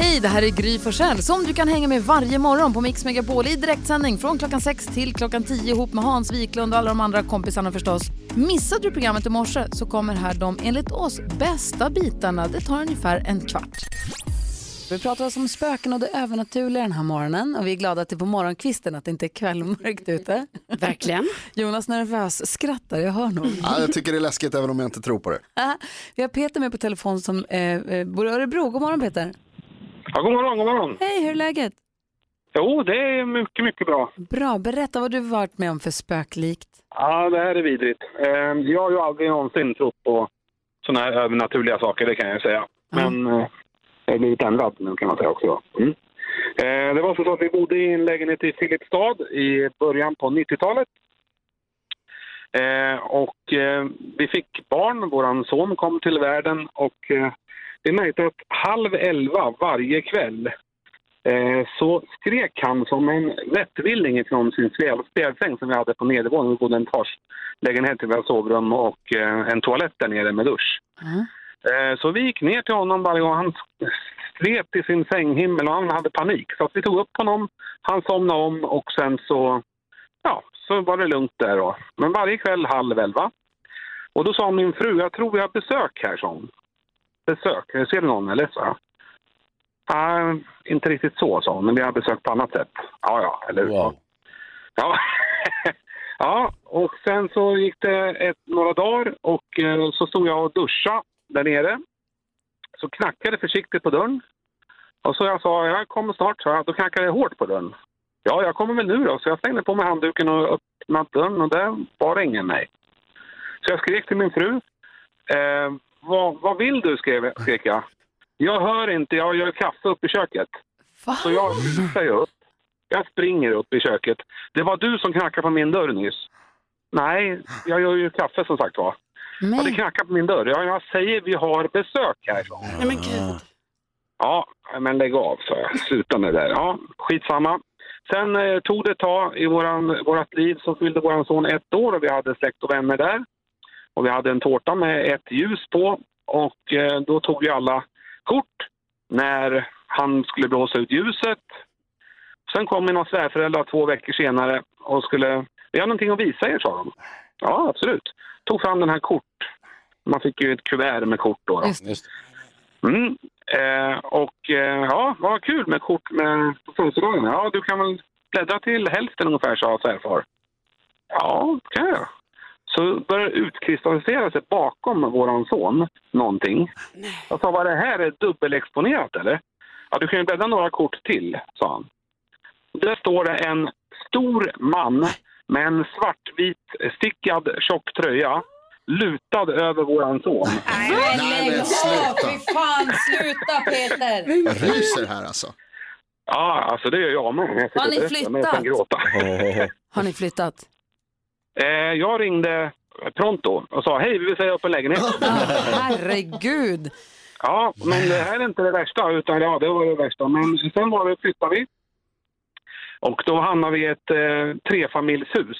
Hej, det här är Gry Forssell som du kan hänga med varje morgon på Mix Megapol i direktsändning från klockan 6 till klockan 10 ihop med Hans Wiklund och alla de andra kompisarna förstås. Missade du programmet i morse så kommer här de enligt oss bästa bitarna. Det tar ungefär en kvart. Vi pratar alltså om spöken och det övernaturliga den här morgonen och vi är glada att det är på morgonkvisten att det inte är kvällmörkt ute. Verkligen. Jonas nervös skrattar, jag hör nog. Ja, jag tycker det är läskigt även om jag inte tror på det. Vi har Peter med på telefon som eh, eh, bor i Örebro. God morgon Peter. Ja, god morgon, god morgon. Hej, hur är läget? Jo, det är mycket, mycket bra. Bra, berätta vad du varit med om för spöklikt. Ja, det här är vidrigt. Eh, Jag har ju aldrig någonsin trott på sådana här övernaturliga saker, det kan jag säga. Men eh, jag har blivit ändrad nu kan man säga också. Mm. Eh, Det var så att vi bodde i en lägenhet i Filipstad i början på 90-talet. Eh, Och eh, vi fick barn, vår son kom till världen och eh, vi märkte att halv elva varje kväll eh, så skrek han som en vettvilling från sin spelsäng som vi hade på nedervåningen. Vi bodde i en etagelägenhet, vi hade sovrum och eh, en toalett där nere med dusch. Eh, Så vi gick ner till honom varje gång han slet i sin sänghimmel och han hade panik. Så vi tog upp honom, han somnade om och sen så, ja, så var det lugnt där då. Men varje kväll halv elva. Och då sa min fru, jag tror vi har besök här, sa hon. Besök, ser du någon eller? Så. Nej, inte riktigt så, sa hon, men vi har besök på annat sätt. Ja, ja, eller hur? Wow. Ja. ja, och sen så gick det ett, några dagar och eh, så stod jag och duscha där nere. Så knackade försiktigt på dörren. Och så jag sa, jag kommer snart, så jag. Då knackade det hårt på dörren. Ja, jag kommer väl nu då. Så jag slängde på mig handduken och öppnade dörren och där var det ingen nej. Så jag skrek till min fru. Eh, vad, vad vill du, skrev, skrek jag. Jag hör inte, jag gör kaffe upp i köket. Så jag säger upp. Jag springer upp i köket. Det var du som knackade på min dörr nyss. Nej, jag gör ju kaffe som sagt var. Ja, det knackar på min dörr. Ja, jag säger vi har besök här. Nej men gud. Ja, men lägg av, sa jag. Sluta med det där. Ja, skitsamma. Sen eh, tog det ett tag i våran, vårat liv så fyllde våran son ett år och vi hade släkt och vänner där. Och vi hade en tårta med ett ljus på och eh, då tog vi alla kort när han skulle blåsa ut ljuset. Sen kom mina svärföräldrar två veckor senare och skulle, vi har någonting att visa er, sa de. Ja, absolut. Tog fram den här kort. Man fick ju ett kuvert med kort då. då. Just. Mm. Eh, och eh, ja, vad kul med kort med på födelsedagen. Ja, du kan väl bläddra till hälften ungefär, sa svärfar. Ja, det kan jag. Så började det utkristallisera sig bakom våran son någonting. Jag sa, vad är det här? Är dubbelexponerat eller? Ja, du kan ju bläddra några kort till, sa han. Där står det en stor man med en svartvit stickad tjock tröja lutad över våran son. Nej, men sluta. Fy fan, sluta Peter! Jag ryser här alltså. Ja, alltså det gör jag med. Jag Har ni jag kan flyttat? gråta. Har ni flyttat? Eh, jag ringde pronto och sa hej, vi vill säga upp en lägenhet. Herregud! Ja, men det här är inte det värsta, utan ja, det var det värsta. Men sen var det, flyttade vi. Och då hamnade vi i ett eh, trefamiljshus.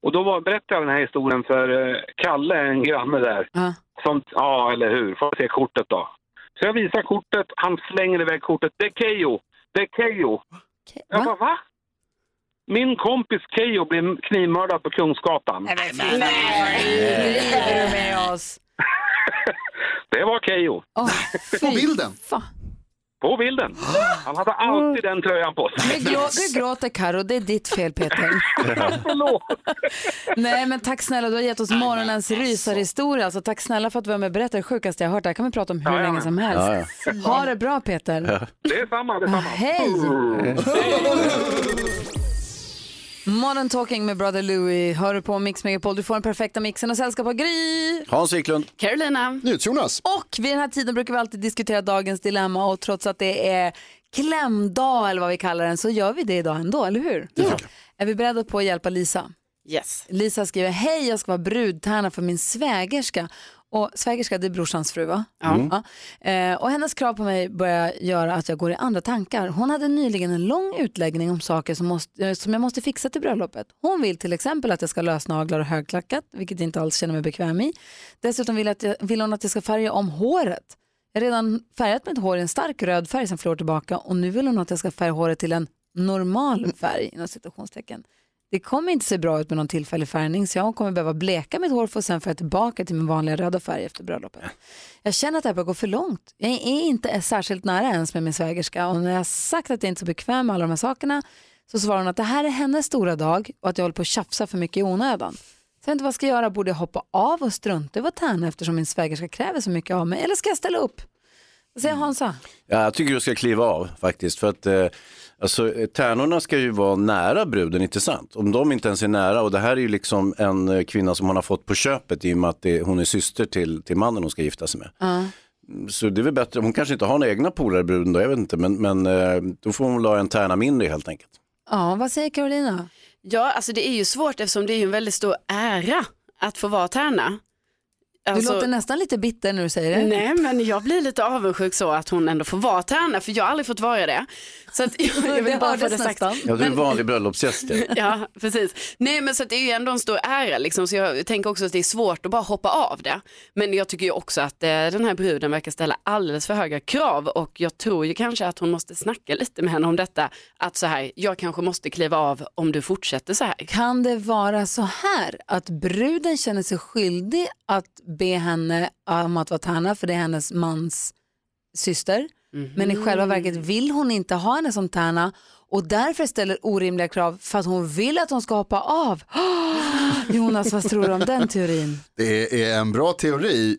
Och då var, berättade jag den här historien för eh, Kalle, en granne där. Ja. Som, ja, eller hur. Får se kortet då. Så jag visar kortet, han slänger iväg kortet. Det är Keyyo! Det är Keyyo! Jag bara, va? Min kompis Keyyo blev knivmördad på Kungsgatan. Driver du med oss? Det var Keyyo. Oh, På bilden. Fan. På bilden. Han hade alltid den tröjan på sig. Nu, grå, nu gråter Karo, det är ditt fel Peter. Förlåt. Nej men tack snälla, du har gett oss morgonens rysarhistoria. Alltså, tack snälla för att du var med och berättade det sjukaste jag har hört. Det här kan vi prata om hur Ja, ja, länge men. som helst. Ja, Ha det bra Peter. Det är samma, det är samma. Hej! Modern Talking med Brother Louie. Hör du på Mix Megapol. Du får den perfekta mixen och sällskap av Gry. Hans Wiklund. Carolina. Jonas. Och vid den här tiden brukar vi alltid diskutera dagens dilemma och trots att det är klämdag eller vad vi kallar den så gör vi det idag ändå, eller hur? Ja. Är vi beredda på att hjälpa Lisa? Yes. Lisa skriver, hej jag ska vara brudtärna för min svägerska. Och svägerska det är brorsans fru va? Ja. Eh, och hennes krav på mig börjar göra att jag går i andra tankar. Hon hade nyligen en lång utläggning om saker som, måste, eh, som jag måste fixa till bröllopet. Hon vill till exempel att jag ska lösnaglar och högklackat, vilket jag inte alls känner mig bekväm i. Dessutom vill, att jag, vill hon att jag ska färga om håret. Jag har redan färgat mitt hår i en stark röd färg sedan flera år tillbaka och nu vill hon att jag ska färga håret till en normal färg inom citationstecken. Det kommer inte se bra ut med någon tillfällig färgning så jag kommer behöva bleka mitt hår för att sen färga tillbaka till min vanliga röda färg efter bröllopet. Jag känner att det här börjar gå för långt. Jag är inte särskilt nära ens med min svägerska och när jag har sagt att jag inte är så bekväm med alla de här sakerna så svarar hon att det här är hennes stora dag och att jag håller på att tjafsa för mycket i onödan. Så jag vet inte vad jag ska göra, borde jag hoppa av och strunta i att vara tärna eftersom min svägerska kräver så mycket av mig eller ska jag ställa upp? Vad säger Hansa? Ja, jag tycker du ska kliva av faktiskt. För att eh, alltså, eh, tärnorna ska ju vara nära bruden, inte sant? Om de inte ens är nära, och det här är ju liksom en eh, kvinna som hon har fått på köpet i och med att det, hon är syster till, till mannen hon ska gifta sig med. Så det är väl bättre, hon kanske inte har några egna polare bruden då, jag vet inte, men, men eh, då får hon väl ha en tärna mindre helt enkelt. Ja, vad säger Carolina? Ja, alltså det är ju svårt eftersom det är ju en väldigt stor ära att få vara tärna. Du Alltså- låter nästan lite bitter när du säger det. Nej men jag blir lite avundsjuk så att hon ändå får vara tärna för jag har aldrig fått vara det. Så att jag, jag vill Det bara få det sagt. Ja, du är en vanlig bröllopsgäst. ja. Ja, precis. Nej, men så att det är ju ändå en stor ära liksom, så jag tänker också att det är svårt att bara hoppa av det. Men jag tycker ju också att eh, den här bruden verkar ställa alldeles för höga krav och jag tror ju kanske att hon måste snacka lite med henne om detta. Att så här, jag kanske måste kliva av om du fortsätter så här. Kan det vara så här att bruden känner sig skyldig att be henne om att vara tärna för det är hennes mans syster. Men i själva verket vill hon inte ha henne som tärna och därför ställer orimliga krav för att hon vill att hon ska hoppa av. Jonas, vad tror du om den teorin? Det är en bra teori,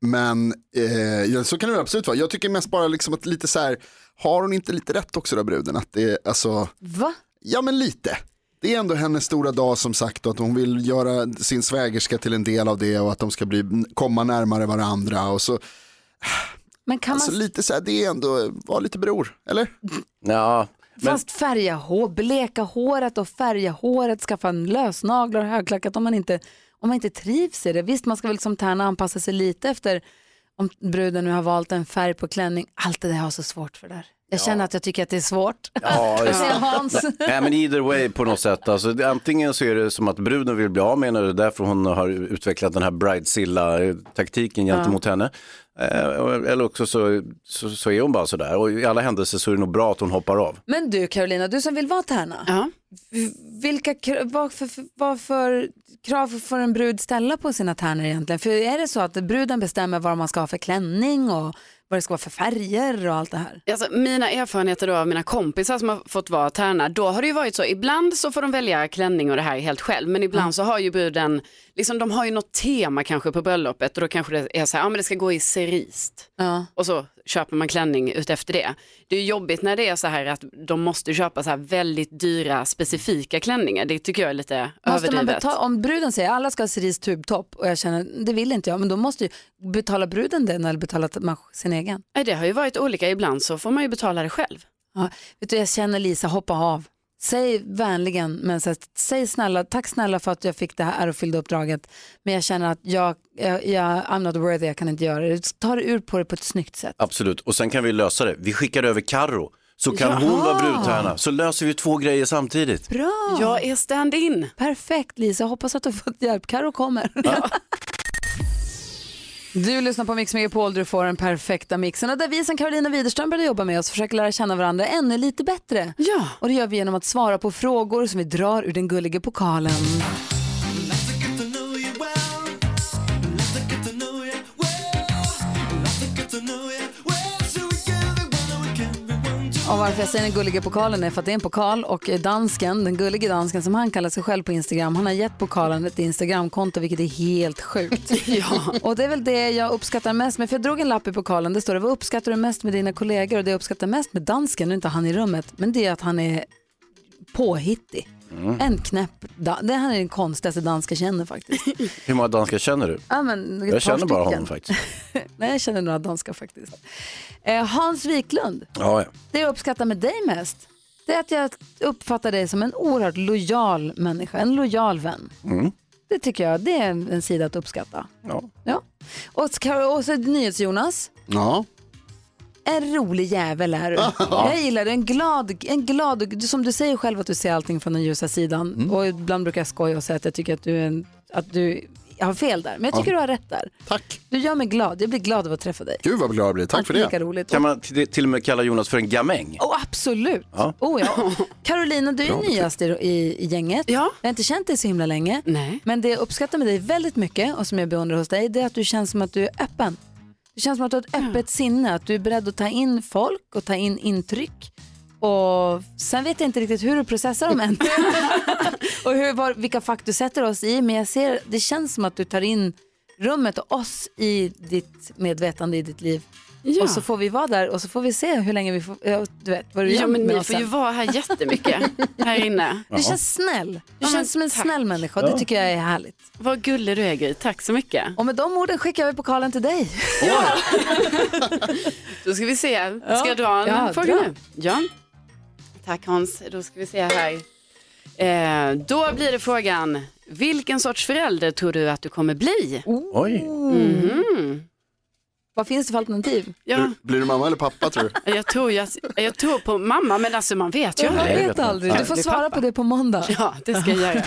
men eh, ja, så kan det absolut vara. Jag tycker mest bara liksom att lite så här, har hon inte lite rätt också då bruden? Att det alltså, Va? ja men lite. Det är ändå hennes stora dag som sagt och att hon vill göra sin svägerska till en del av det och att de ska bli, komma närmare varandra och så, Men kan alltså man lite så här, det är ändå, var lite bror, eller? Ja, men, fast färga hår, bleka håret och färga håret, skaffa en lösnaglar och högklackat om man inte, om man inte trivs i det. Visst, man ska väl som tärna anpassa sig lite efter om bruden nu har valt en färg på klänning. Allt det där har så svårt för där. Jag känner att jag tycker att det är svårt. ja, just. Hans? Nej men either way på något sätt. Alltså, antingen så är det som att bruden vill bli av med henne, det är därför hon har utvecklat den här bridezilla-taktiken gentemot henne. Eh, eller också så, så, så är hon bara sådär och i alla händelser så är det nog bra att hon hoppar av. Men du Carolina, du som vill vara tärna. Ja. Vilka, vad, för, vad för krav får en brud ställa på sina tärnor egentligen? För är det så att bruden bestämmer vad man ska ha för klänning och vad det ska vara för färger och allt det här? Alltså, mina erfarenheter då av mina kompisar som har fått vara tärna, då har det ju varit så, ibland så får de välja klänning och det här helt själv, men ibland så har ju bruden, liksom, de har ju något tema kanske på bröllopet och då kanske det är så här, ja men det ska gå i cerist. Ja. Och så köper man klänning ut efter det. Det är jobbigt när det är så här att de måste köpa så här väldigt dyra specifika klänningar. Det tycker jag är lite Måste man överdrivet. betala, om bruden säger alla ska ha cerise tubtopp och jag känner det vill inte jag, men då måste ju betala bruden den eller betala man sin egen. Nej, Det har ju varit olika, ibland så får man ju betala det själv. Ja, vet du, jag känner Lisa, hoppa av. Säg vänligen, men så, här, säg snälla, tack snälla för att jag fick det här ärofyllda uppdraget. Men jag känner att jag, jag, jag, I'm not worthy, jag kan inte göra det. Ta det ur på det på ett snyggt sätt. Absolut, och sen kan vi lösa det. Vi skickar över Karro så kan hon vara brudtärna. Så löser vi två grejer samtidigt. Bra, Jag är stand-in. perfekt Lisa. Hoppas att du har fått hjälp. Karo kommer. Du lyssnar på Mix Megapol, du får den perfekta mixen och där vi som Carolina Widerström började jobba med oss försöker lära känna varandra ännu lite bättre. Ja. Och det gör vi genom att svara på frågor som vi drar ur den gulliga pokalen. Och varför jag säger den gulliga pokalen är för att det är en pokal och dansken, den gulliga dansken som han kallar sig själv på Instagram, han har gett pokalen ett Instagramkonto vilket är helt sjukt. Ja. Och det är väl det jag uppskattar mest med, för jag drog en lapp i pokalen, det står det vad uppskattar du mest med dina kollegor och det jag uppskattar mest med dansken, nu är inte han i rummet, men det är att han är påhittig. En knäpp, det här är den konstigaste danska jag känner faktiskt. Hur många danskar känner du? Ja, men ett Jag känner bara stycken. honom faktiskt. Nej, jag känner några danskar faktiskt. Eh, Hans Wiklund, Ja, ja. det jag uppskattar med dig mest, Det är att jag uppfattar dig som en oerhört lojal människa, en lojal vän. Mm. Det tycker jag, det är en sida att uppskatta. Ja. Ja. Och, ska, och så NyhetsJonas. Ja. En rolig jävel är du. Jag gillar det. En glad, en glad, som du säger själv att du ser allting från den ljusa sidan. Mm. Och ibland brukar jag skoja och säga att jag tycker att du, är en, att du jag har fel där. Men jag tycker Ja. du har rätt där. Tack. Du gör mig glad. Jag blir glad av att träffa dig. Gud vad glad jag blir, tack för Alltid det. Lika roligt. Kan man till, och med kalla Jonas för en gamäng? Oh, absolut. Ja. Oh, ja. Carolina, du är nyast i, i, i gänget. Ja. Jag har inte känt dig så himla länge. Nej. Men det jag uppskattar med dig väldigt mycket och som jag beundrar hos dig, det är att du känns som att du är öppen. Det känns som att du har ett öppet sinne, att du är beredd att ta in folk och ta in intryck. Och sen vet jag inte riktigt hur du processar dem än. och hur, var, vilka fack du sätter oss i. Men jag ser, det känns som att du tar in rummet och oss i ditt medvetande, i ditt liv. Ja. Och så får vi vara där och så får vi se hur länge vi får, ja, du vet vad du Ja gör men med ni får ju vara här jättemycket här inne. Du känns snäll. Du Ja, men känns som en tack. snäll människa och det tycker jag är härligt. Vad gullig du är Gry, tack så mycket. Och med de orden skickar vi pokalen till dig. Då ska vi se, ska jag dra en Ja, fråga nu? Ja. Tack Hans, då ska vi se här. Eh, då blir det frågan, vilken sorts förälder tror du att du kommer bli? Oj. Mhm. Vad finns det för alternativ? Ja, Blir du mamma eller pappa tror du? jag, tror jag, jag tror på mamma, men alltså man vet ju Jag aldrig. vet aldrig. Du får svara på det på måndag. Ja, det ska jag göra.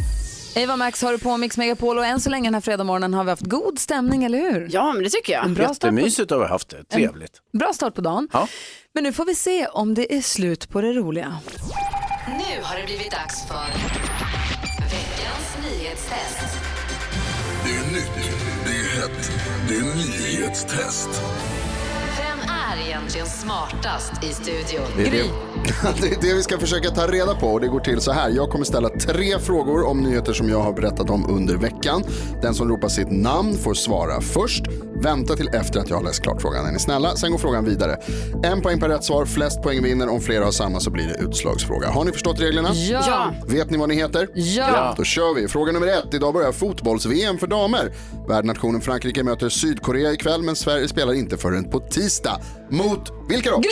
Eva Max har du på Mix Megapol och än så länge den här fredagsmorgonen har vi haft god stämning, eller hur? Ja, men det tycker jag. En bra start, på, Jättemysigt har vi haft det, trevligt. bra start på dagen. Ja. Men nu får vi se om det är slut på det roliga. Nu har det blivit dags för veckans nyhetstest. Det är nyhetstest. Vem är egentligen smartast i studion? Gry. det, är det vi ska försöka ta reda på och det går till så här. Jag kommer ställa tre frågor om nyheter som jag har berättat om under veckan. Den som ropar sitt namn får svara först. Vänta till efter att jag har läst klart frågan. Är ni snälla? Sen går frågan vidare. En poäng per rätt svar, flest poäng vinner. Om flera har samma så blir det utslagsfråga. Har ni förstått reglerna? Ja. Ja. Vet ni vad ni heter? Ja. Då kör vi. Fråga nummer ett. Idag börjar fotbolls-VM för damer. Värdnationen Frankrike möter Sydkorea ikväll men Sverige spelar inte förrän på tisdag. Mot vilka då?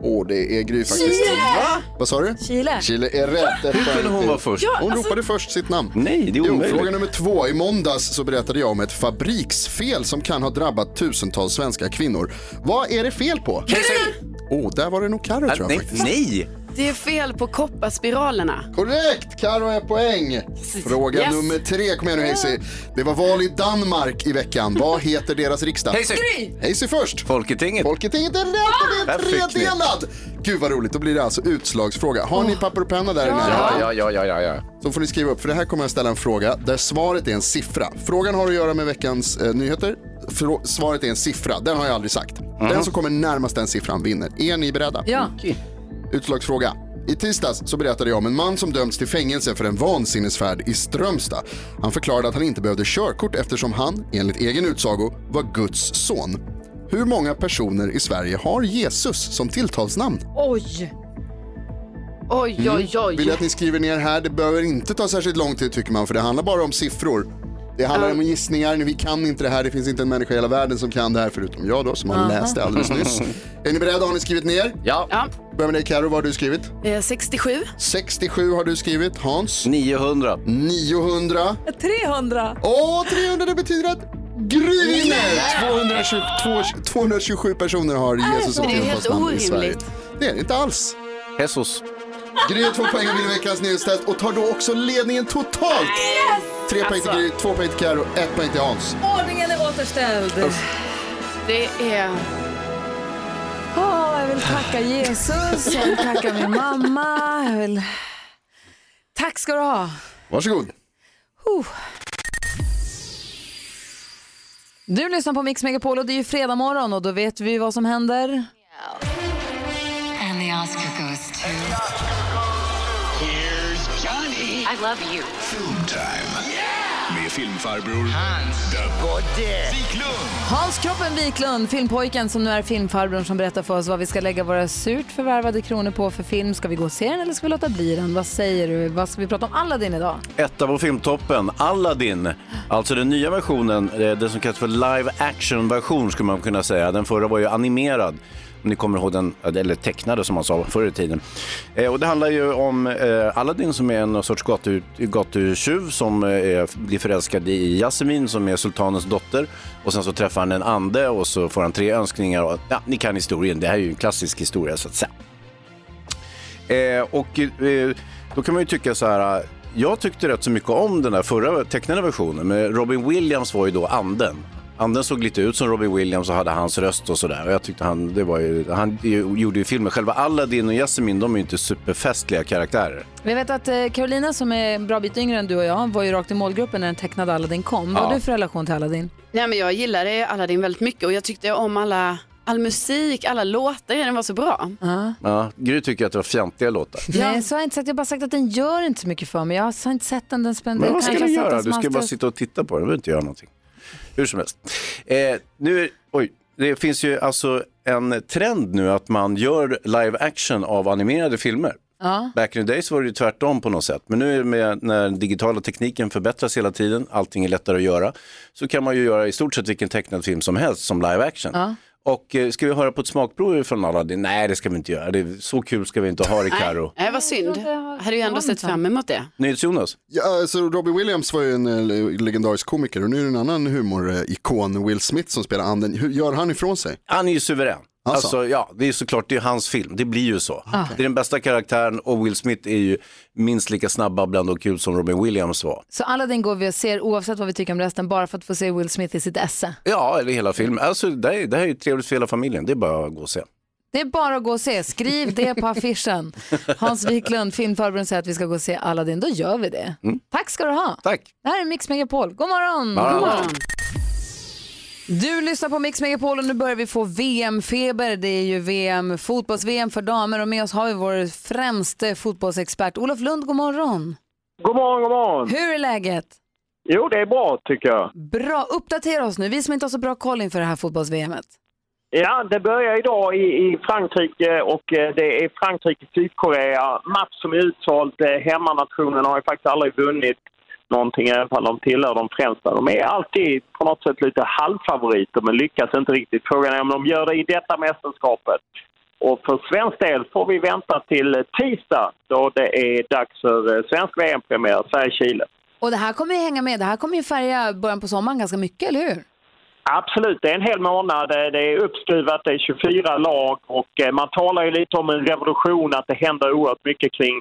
Åh, det är Gry faktiskt. Va? Vad sa du? Chile. Chile är rätt. Hur kunde hon vara först? Hon ropade först sitt namn. Nej, det är Jo, omöjligt. fråga nummer två. I måndags så berättade jag om ett fabriksfel som kan ha drabbat tusentals svenska kvinnor. Vad är det fel på? Åh, där var det nog Carro tror jag Nej, faktiskt. nej. Det är fel på kopparspiralerna. Korrekt! Karo är poäng. Fråga Yes. nummer tre. Kom igen nu Hayesy. Det var val i Danmark i veckan. Vad heter deras riksdag? Hayesy. Hayesy först. Folketinget. Folketinget är rätt och det Där är fick vi. tredelad. Gud vad roligt, då blir det alltså utslagsfråga. Har ni papper och penna där i närheten? Ja, ja, ja, ja, ja. Så får ni skriva upp, för det här kommer jag ställa en fråga där svaret är en siffra. Frågan har att göra med veckans eh, nyheter. Frå- svaret är en siffra, den har jag aldrig sagt. Den som kommer närmast den siffran vinner. Är ni beredda? Ja. Utslagsfråga. I tisdags så berättade jag om en man som dömts till fängelse för en vansinnesfärd i Strömstad. Han förklarade att han inte behövde körkort eftersom han, enligt egen utsago, var Guds son. Hur många personer i Sverige har Jesus som tilltalsnamn? Oj. Oj, oj, oj. Mm. Vill jag att ni skriver ner här. Det behöver inte ta särskilt lång tid tycker man för det handlar bara om siffror. Det handlar om gissningar, vi kan inte det här, det finns inte en människa i hela världen som kan det här förutom jag då som har läst det alldeles nyss. Är ni beredda? Har ni skrivit ner? Ja. Ja. Börja med dig Karo, vad har du skrivit? Eh, 67. 67 har du skrivit, Hans? 900. 900. 300. Åh, 300 det betyder att Gry vinner! 222 227 personer har Jesus som Det är helt tilltalsnamn i Sverige. orimligt. Det är det inte alls. Jesus. Gry har två poäng och vinner veckans nyhetstest och tar då också ledningen totalt. Tre poäng till Gry, två poäng till Karo, ett poäng till Hans. Ordningen är återställd. Det är... Åh, jag vill tacka Jesus, jag vill tacka min mamma. Jag vill... Tack ska du ha. Varsågod. Huh. Du lyssnar på Mix Megapol och det är ju fredag morgon och då vet vi vad som händer. The Oscar goes to... I love you. Filmtime. Med filmfarbror Hans Wiklund. Hans Kroppen Wiklund, filmpojken som nu är filmfarbrorn som berättar för oss vad vi ska lägga våra surt förvärvade kronor på för film. Ska vi gå och se den eller ska vi låta bli den? Vad säger du? Vad ska vi prata om Aladdin idag? Etta på filmtoppen, Aladdin. Alltså den nya versionen, eh, den som kallas för live action version skulle man kunna säga. Den förra var ju animerad. Om ni kommer ihåg den, eller tecknade som man sa förr i tiden. Eh, och det handlar ju om eh, Aladdin som är en sorts gatu, gatutjuv som eh, blir förälskad i Yasemin som är sultanens dotter. Och sen så träffar han en ande och så får han tre önskningar. Och, ja, ni kan historien, det här är ju en klassisk historia så att säga. Eh, och eh, då kan man ju tycka så här, jag tyckte rätt så mycket om den där förra tecknade versionen, men Robin Williams var ju då anden. Anden såg lite ut som Robin Williams och hade hans röst och sådär. Och jag tyckte han, det var ju, han gjorde ju filmen. Själva Aladdin och Jasmine, de är ju inte superfestliga karaktärer. Vi vet att eh, Carolina som är en bra bit yngre än du och jag var ju rakt i målgruppen när den tecknade Aladdin kom. Vad har Ja. du för relation till Aladdin? Nej, men jag gillade Aladdin väldigt mycket och jag tyckte om alla, all musik, alla låtar, den var så bra. Ja, Gry tycker att det var fjantiga låtar. Nej, så har jag inte sagt. Jag har bara sagt att den gör inte så mycket för mig. Jag har inte sett den. den spenderar Men vad ska du göra? Du ska bara sitta och titta på den, du behöver inte göra någonting. Hur som helst. Eh, nu, oj, det finns ju alltså en trend nu att man gör live action av animerade filmer. Ja. Back in the days var det ju tvärtom på något sätt. Men nu med, när den digitala tekniken förbättras hela tiden, allting är lättare att göra, så kan man ju göra i stort sett vilken tecknad film som helst som live action. Ja. Och eh, ska vi höra på ett smakprov från Aladdin? Nej, det ska vi inte göra. Det är, så kul ska vi inte ha det, Karo. Nej, vad synd. Hade ju ändå sett fram emot det. NyhetsJonas? Ja, alltså Robbie Williams var ju en eh, legendarisk komiker och nu är det en annan humorikon, Will Smith, som spelar anden. Hur gör han ifrån sig? Han är ju suverän. Alltså? Alltså, ja, det är såklart, det är hans film. Det blir ju så. Ah. Det är den bästa karaktären och Will Smith är ju minst lika snabb, och kul som Robin Williams var. Så Aladdin går vi och ser oavsett vad vi tycker om resten bara för att få se Will Smith i sitt esse. Ja, eller hela filmen. Alltså, det, är, det här är ju trevligt för hela familjen. Det är bara att gå och se. Det är bara att gå och se. Skriv det på affischen. Hans Wiklund, filmfarbrorn säger att vi ska gå och se Aladdin. Då gör vi det. Tack ska du ha. Tack. Det här är Mix Megapol. God morgon. morgon. God morgon. Du lyssnar på Mix Megapol och nu börjar vi få VM-feber. Det är ju VM, fotbolls-VM för damer och med oss har vi vår främste fotbollsexpert Olof Lund. God morgon. God morgon, god morgon. Hur är läget? Jo, det är bra tycker jag. Bra, uppdatera oss nu. Vi som inte har så bra koll inför det här fotbolls-VMet. Ja, det börjar idag i, i Frankrike och eh, det är Frankrike-Sydkorea. Match som är utsåld. Eh, Hemmanationen har ju faktiskt aldrig vunnit någonting, även om de tillhör de främsta. De är alltid på något sätt lite halvfavoriter, men lyckas inte riktigt. Frågan är om de gör det i detta mästerskapet. Och för svensk del får vi vänta till tisdag då det är dags för eh, svensk VM-premiär, Sverige-Chile. Och det här kommer ju hänga med. Det här kommer ju färga början på sommaren ganska mycket, eller hur? Absolut, det är en hel månad. Det är uppskruvat, det är 24 lag och eh, man talar ju lite om en revolution, att det händer oerhört mycket kring,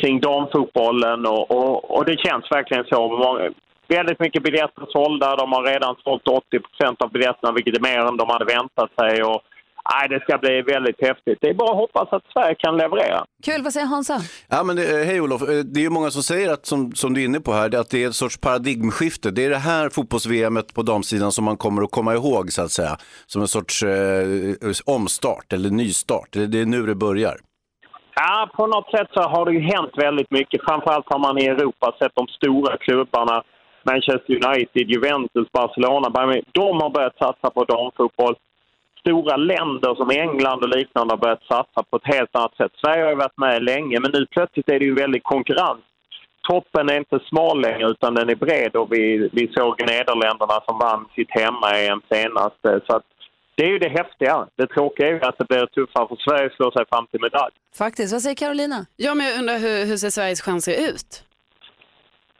kring damfotbollen och, och, och det känns verkligen så. Väldigt mycket biljetter sålda, de har redan sålt 80% av biljetterna vilket är mer än de hade väntat sig. Och, nej, det ska bli väldigt häftigt. Det är bara att hoppas att Sverige kan leverera. Kul, vad säger Hansa? Ja, men det, hej Olof, Eh, det är ju många som säger att, som, som du är inne på här, att det är ett sorts paradigmskifte. Det är det här fotbolls-VMet på damsidan som man kommer att komma ihåg så att säga. Som en sorts eh, omstart eller nystart. Det, det är nu det börjar. Ja, på något sätt så har det ju hänt väldigt mycket. Framförallt har man i Europa sett de stora klubbarna. Manchester United, Juventus, Barcelona. Bayern De har börjat satsa på damfotboll. Stora länder som England och liknande har börjat satsa på ett helt annat sätt. Sverige har ju varit med länge, men nu plötsligt är det ju väldigt konkurrens. Toppen är inte smal längre, utan den är bred och vi, vi såg Nederländerna som vann sitt hemma-EM senast. Så att det är ju det häftiga. Det tråkiga är ju att det blir tuffare för Sverige att slå sig fram till medalj. Faktiskt. Vad säger Carolina? Ja, men jag undrar hur, hur ser Sveriges chanser ut?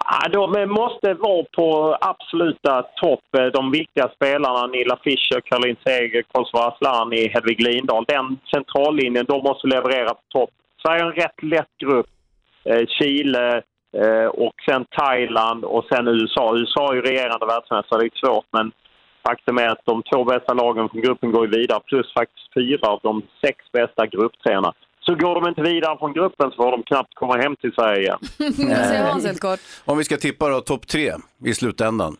Ja, de måste vara på absoluta topp. De viktiga spelarna, Nilla Fischer, Caroline Seger, Kosova Asllani, Hedvig Lindahl. Den centrallinjen, de måste leverera på topp. Sverige har en rätt lätt grupp. Eh, Chile eh, och sen Thailand och sen USA. USA är ju regerande världsmästare, det är svårt men faktum är att de två bästa lagen från gruppen går vidare plus faktiskt fyra av de sex bästa grupptreorna. Så går de inte vidare från gruppen så får de knappt komma hem till Sverige igen. Om vi ska tippa då, topp tre i slutändan.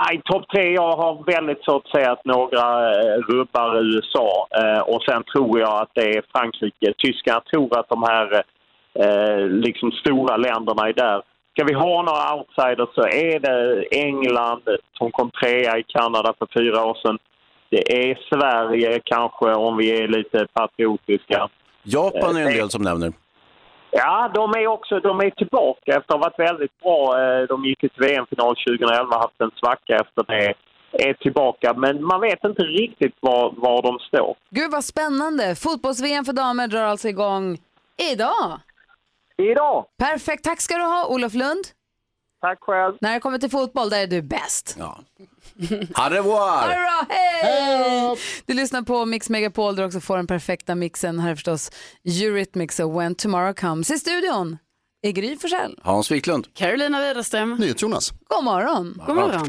Nej, topp tre. Jag har väldigt svårt att säga att några eh, rubbar USA. Eh, och sen tror jag att det är Frankrike. Tyskarna tror att de här eh, liksom stora länderna är där. Ska vi ha några outsiders så är det England som kom trea i Kanada för fyra år sedan. Det är Sverige kanske om vi är lite patriotiska. Japan är en Eh, del som nämner. Ja, de är också de är tillbaka efter att ha varit väldigt bra. Eh, De gick till VM-final 2011 haft en svacka efter det. är tillbaka. Men man vet inte riktigt var, var de står. Gud vad spännande! Fotbolls-VM för damer drar alltså igång idag. Idag! Perfekt, tack ska du ha Olof Lund. Tack själv. När det kommer till fotboll, där är du bäst. Ja. Au revoir! Ha det bra, hej! Du lyssnar på Mix Megapol där du också får den perfekta mixen. Här är förstås Eurythmics och When Tomorrow Comes. I studion är Gry Forssell. Hans Wiklund. Carolina Widerström. NyhetsJonas. God morgon. God morgon.